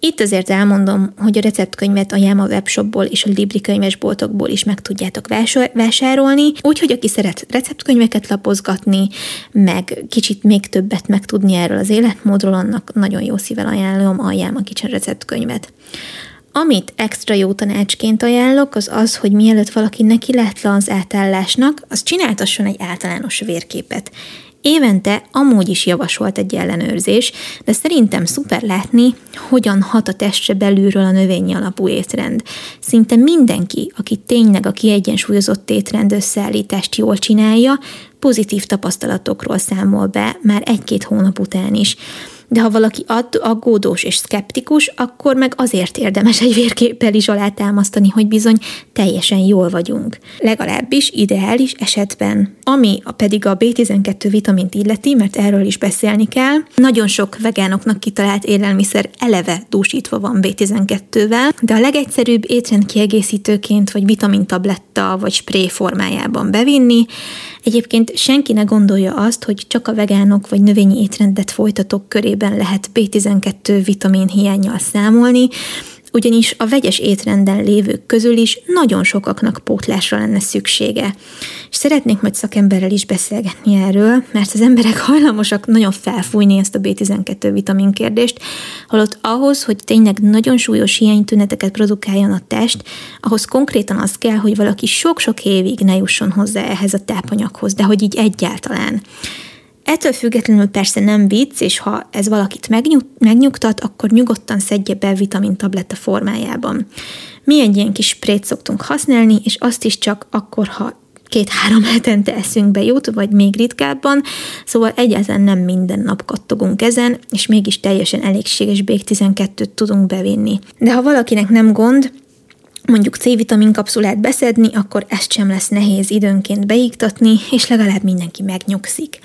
Itt azért elmondom, hogy a receptkönyvet a Jáma webshopból és a Libri könyvesboltokból is meg tudjátok vásárolni, úgyhogy aki szeret receptkönyveket lapozgatni, meg kicsit még többet megtudni erről az életmódról, annak nagyon jó szível ajánlom a Jáma Kicsen receptkönyvet. Amit extra jó tanácsként ajánlok, az az, hogy mielőtt valaki neki látlan az átállásnak, az csináltasson egy általános vérképet. Évente amúgy is javasolt egy ellenőrzés, de szerintem szuper látni, hogyan hat a testre belülről a növényi alapú étrend. Szinte mindenki, aki tényleg a kiegyensúlyozott étrend összeállítást jól csinálja, pozitív tapasztalatokról számol be már egy-két hónap után is de ha valaki aggódós és szkeptikus, akkor meg azért érdemes egy vérképpel is alátámasztani, hogy bizony teljesen jól vagyunk. Legalábbis ideális esetben. Ami pedig a B12 vitamint illeti, mert erről is beszélni kell, nagyon sok vegánoknak kitalált élelmiszer eleve dúsítva van B12-vel, de a legegyszerűbb étrendkiegészítőként vagy vitamintabletta vagy spré formájában bevinni, Egyébként senki ne gondolja azt, hogy csak a vegánok vagy növényi étrendet folytatók körében lehet B12 vitamin hiányjal számolni, ugyanis a vegyes étrenden lévők közül is nagyon sokaknak pótlásra lenne szüksége. És szeretnék majd szakemberrel is beszélgetni erről, mert az emberek hajlamosak nagyon felfújni ezt a B12 vitamin kérdést, holott ahhoz, hogy tényleg nagyon súlyos hiánytüneteket produkáljon a test, ahhoz konkrétan az kell, hogy valaki sok-sok évig ne jusson hozzá ehhez a tápanyaghoz, de hogy így egyáltalán. Ettől függetlenül persze nem vicc, és ha ez valakit megnyug, megnyugtat, akkor nyugodtan szedje be vitamintabletta formájában. Mi egy ilyen kis sprét szoktunk használni, és azt is csak akkor, ha két-három hetente eszünk be jut, vagy még ritkábban, szóval egyáltalán nem minden nap kattogunk ezen, és mégis teljesen elégséges B12-t tudunk bevinni. De ha valakinek nem gond, mondjuk C-vitamin kapszulát beszedni, akkor ezt sem lesz nehéz időnként beiktatni, és legalább mindenki megnyugszik.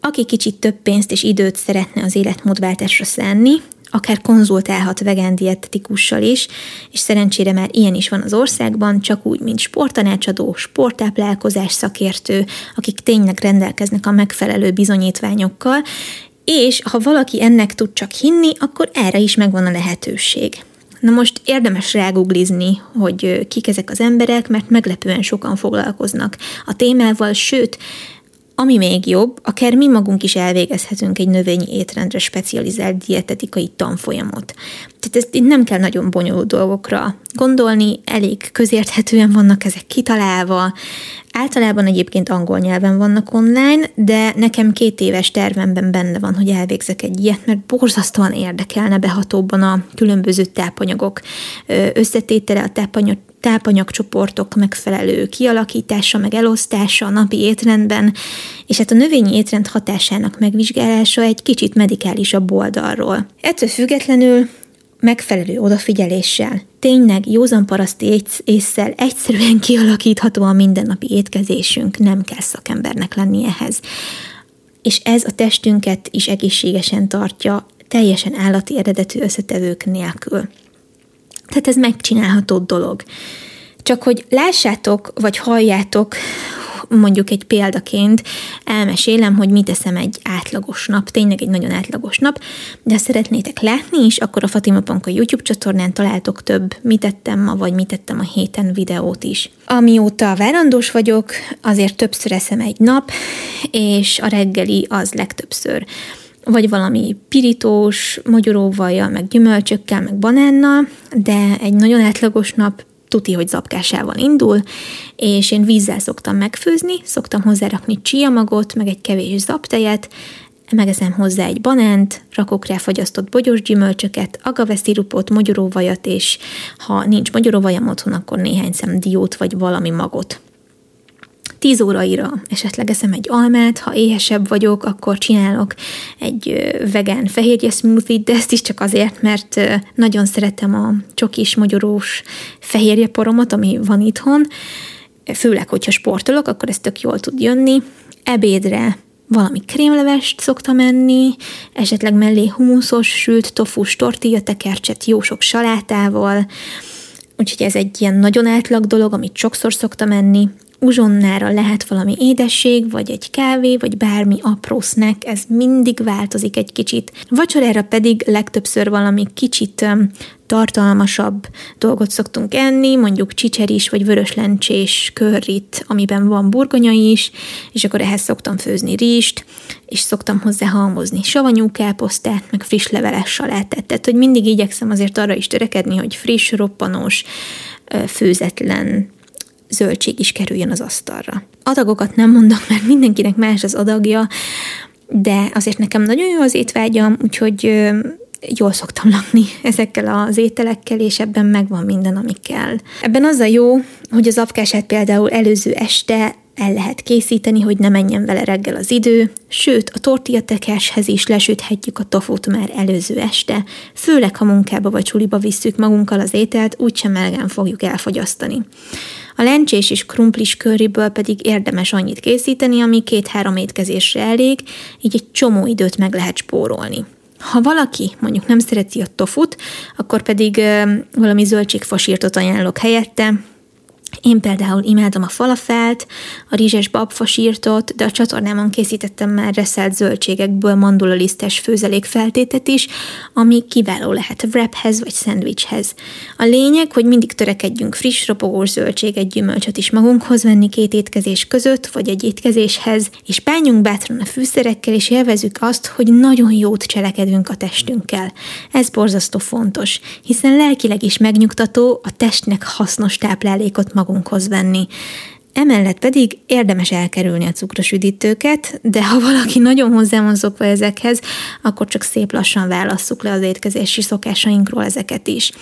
Aki kicsit több pénzt és időt szeretne az életmódváltásra szánni, akár konzultálhat vegán dietetikussal is, és szerencsére már ilyen is van az országban, csak úgy, mint sporttanácsadó, sporttáplálkozás szakértő, akik tényleg rendelkeznek a megfelelő bizonyítványokkal, és ha valaki ennek tud csak hinni, akkor erre is megvan a lehetőség. Na most érdemes ráguglizni, hogy kik ezek az emberek, mert meglepően sokan foglalkoznak a témával, sőt, ami még jobb, akár mi magunk is elvégezhetünk egy növényi étrendre specializált dietetikai tanfolyamot. Tehát ezt itt nem kell nagyon bonyolult dolgokra gondolni, elég közérthetően vannak ezek kitalálva, Általában egyébként angol nyelven vannak online, de nekem két éves tervemben benne van, hogy elvégzek egy ilyet, mert borzasztóan érdekelne behatóban a különböző tápanyagok összetétele, a tápanyag, tápanyagcsoportok megfelelő kialakítása, meg elosztása a napi étrendben, és hát a növényi étrend hatásának megvizsgálása egy kicsit medikálisabb oldalról. Ettől függetlenül megfelelő odafigyeléssel, tényleg józan paraszti észszel egyszerűen kialakítható a mindennapi étkezésünk, nem kell szakembernek lenni ehhez. És ez a testünket is egészségesen tartja, teljesen állati eredetű összetevők nélkül. Tehát ez megcsinálható dolog. Csak hogy lássátok, vagy halljátok, mondjuk egy példaként elmesélem, hogy mit teszem egy átlagos nap, tényleg egy nagyon átlagos nap, de ha szeretnétek látni is, akkor a Fatima Panka YouTube csatornán találtok több mit tettem ma, vagy mit tettem a héten videót is. Amióta várandós vagyok, azért többször eszem egy nap, és a reggeli az legtöbbször. Vagy valami pirítós, magyaróvajjal, meg gyümölcsökkel, meg banánnal, de egy nagyon átlagos nap tuti, hogy zapkásával indul, és én vízzel szoktam megfőzni, szoktam hozzárakni csiamagot, meg egy kevés zaptejet, megeszem hozzá egy banánt, rakok rá fagyasztott bogyós gyümölcsöket, agaveszirupot, magyaróvajat, és ha nincs magyaróvajam otthon, akkor néhány szem diót vagy valami magot. 10 óraira esetleg eszem egy almát, ha éhesebb vagyok, akkor csinálok egy vegán fehérje smoothie, de ezt is csak azért, mert nagyon szeretem a csokis, magyarós fehérje poromat, ami van itthon, főleg, hogyha sportolok, akkor ez tök jól tud jönni. Ebédre valami krémlevest szoktam enni, esetleg mellé humuszos, sült, tofus, tortilla tekercset, jó sok salátával, úgyhogy ez egy ilyen nagyon átlag dolog, amit sokszor szoktam enni uzsonnára lehet valami édesség, vagy egy kávé, vagy bármi apró snack, ez mindig változik egy kicsit. Vacsorára pedig legtöbbször valami kicsit tartalmasabb dolgot szoktunk enni, mondjuk csicseris vagy vöröslencsés körrit, amiben van burgonya is, és akkor ehhez szoktam főzni rizst, és szoktam hozzá halmozni savanyú káposztát, meg friss leveles salátát. Tehát, hogy mindig igyekszem azért arra is törekedni, hogy friss, roppanos, főzetlen zöldség is kerüljön az asztalra. Adagokat nem mondok, mert mindenkinek más az adagja, de azért nekem nagyon jó az étvágyam, úgyhogy jól szoktam lakni ezekkel az ételekkel, és ebben megvan minden, ami kell. Ebben az a jó, hogy az apkását például előző este el lehet készíteni, hogy ne menjen vele reggel az idő, sőt, a tortillatekeshez is lesüthetjük a tofut már előző este, főleg ha munkába vagy csuliba visszük magunkkal az ételt, úgysem melegen fogjuk elfogyasztani. A lencsés és krumplis körriből pedig érdemes annyit készíteni, ami két-három étkezésre elég, így egy csomó időt meg lehet spórolni. Ha valaki mondjuk nem szereti a tofut, akkor pedig valami zöldségfasírtot ajánlok helyette, én például imádom a falafelt, a rizses babfasírtot, de a csatornámon készítettem már reszelt zöldségekből mandulalisztes főzelék feltétet is, ami kiváló lehet wraphez vagy szendvicshez. A lényeg, hogy mindig törekedjünk friss, ropogós zöldséget, gyümölcsöt is magunkhoz venni két étkezés között, vagy egy étkezéshez, és bánjunk bátran a fűszerekkel, és élvezük azt, hogy nagyon jót cselekedünk a testünkkel. Ez borzasztó fontos, hiszen lelkileg is megnyugtató a testnek hasznos táplálékot magunkhoz venni. Emellett pedig érdemes elkerülni a cukros üdítőket, de ha valaki nagyon hozzá van szokva ezekhez, akkor csak szép lassan válasszuk le az étkezési szokásainkról ezeket is.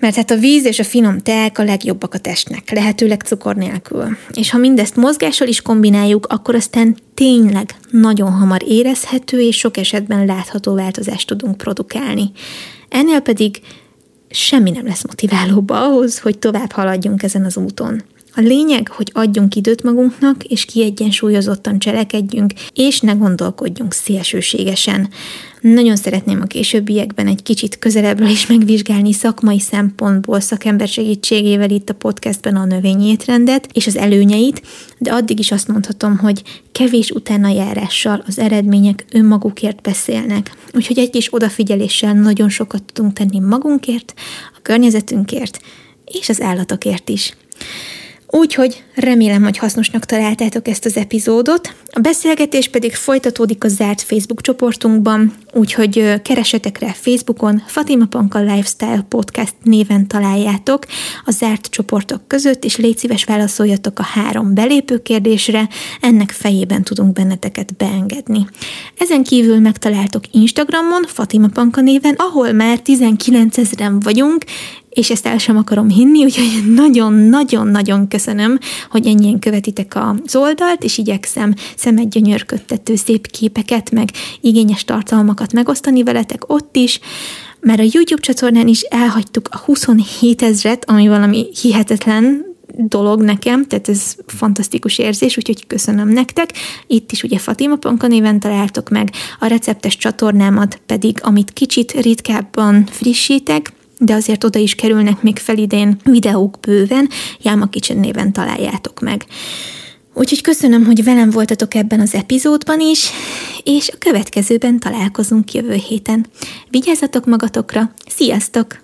Mert hát a víz és a finom teák a legjobbak a testnek, lehetőleg cukor nélkül. És ha mindezt mozgással is kombináljuk, akkor aztán tényleg nagyon hamar érezhető és sok esetben látható változást tudunk produkálni. Ennél pedig semmi nem lesz motiválóbb ahhoz, hogy tovább haladjunk ezen az úton. A lényeg, hogy adjunk időt magunknak, és kiegyensúlyozottan cselekedjünk, és ne gondolkodjunk szélsőségesen. Nagyon szeretném a későbbiekben egy kicsit közelebbről is megvizsgálni szakmai szempontból szakember segítségével itt a podcastben a növényétrendet és az előnyeit, de addig is azt mondhatom, hogy kevés utána járással az eredmények önmagukért beszélnek. Úgyhogy egy kis odafigyeléssel nagyon sokat tudunk tenni magunkért, a környezetünkért és az állatokért is. Úgyhogy remélem, hogy hasznosnak találtátok ezt az epizódot. A beszélgetés pedig folytatódik a zárt Facebook csoportunkban, úgyhogy keresetek rá Facebookon, Fatima Panka Lifestyle Podcast néven találjátok a zárt csoportok között, és légy szíves válaszoljatok a három belépő kérdésre, ennek fejében tudunk benneteket beengedni. Ezen kívül megtaláltok Instagramon, Fatima Panka néven, ahol már 19 ezeren vagyunk, és ezt el sem akarom hinni, úgyhogy nagyon-nagyon-nagyon köszönöm, hogy ennyien követitek az oldalt, és igyekszem szemet gyönyörködtető szép képeket, meg igényes tartalmakat megosztani veletek ott is, mert a YouTube csatornán is elhagytuk a 27 ezret, ami valami hihetetlen, dolog nekem, tehát ez fantasztikus érzés, úgyhogy köszönöm nektek. Itt is ugye Fatima Panka néven találtok meg, a receptes csatornámat pedig, amit kicsit ritkábban frissítek, de azért oda is kerülnek még fel idén videók bőven, Jáma Kitchen néven találjátok meg. Úgyhogy köszönöm, hogy velem voltatok ebben az epizódban is, és a következőben találkozunk jövő héten. Vigyázzatok magatokra, sziasztok!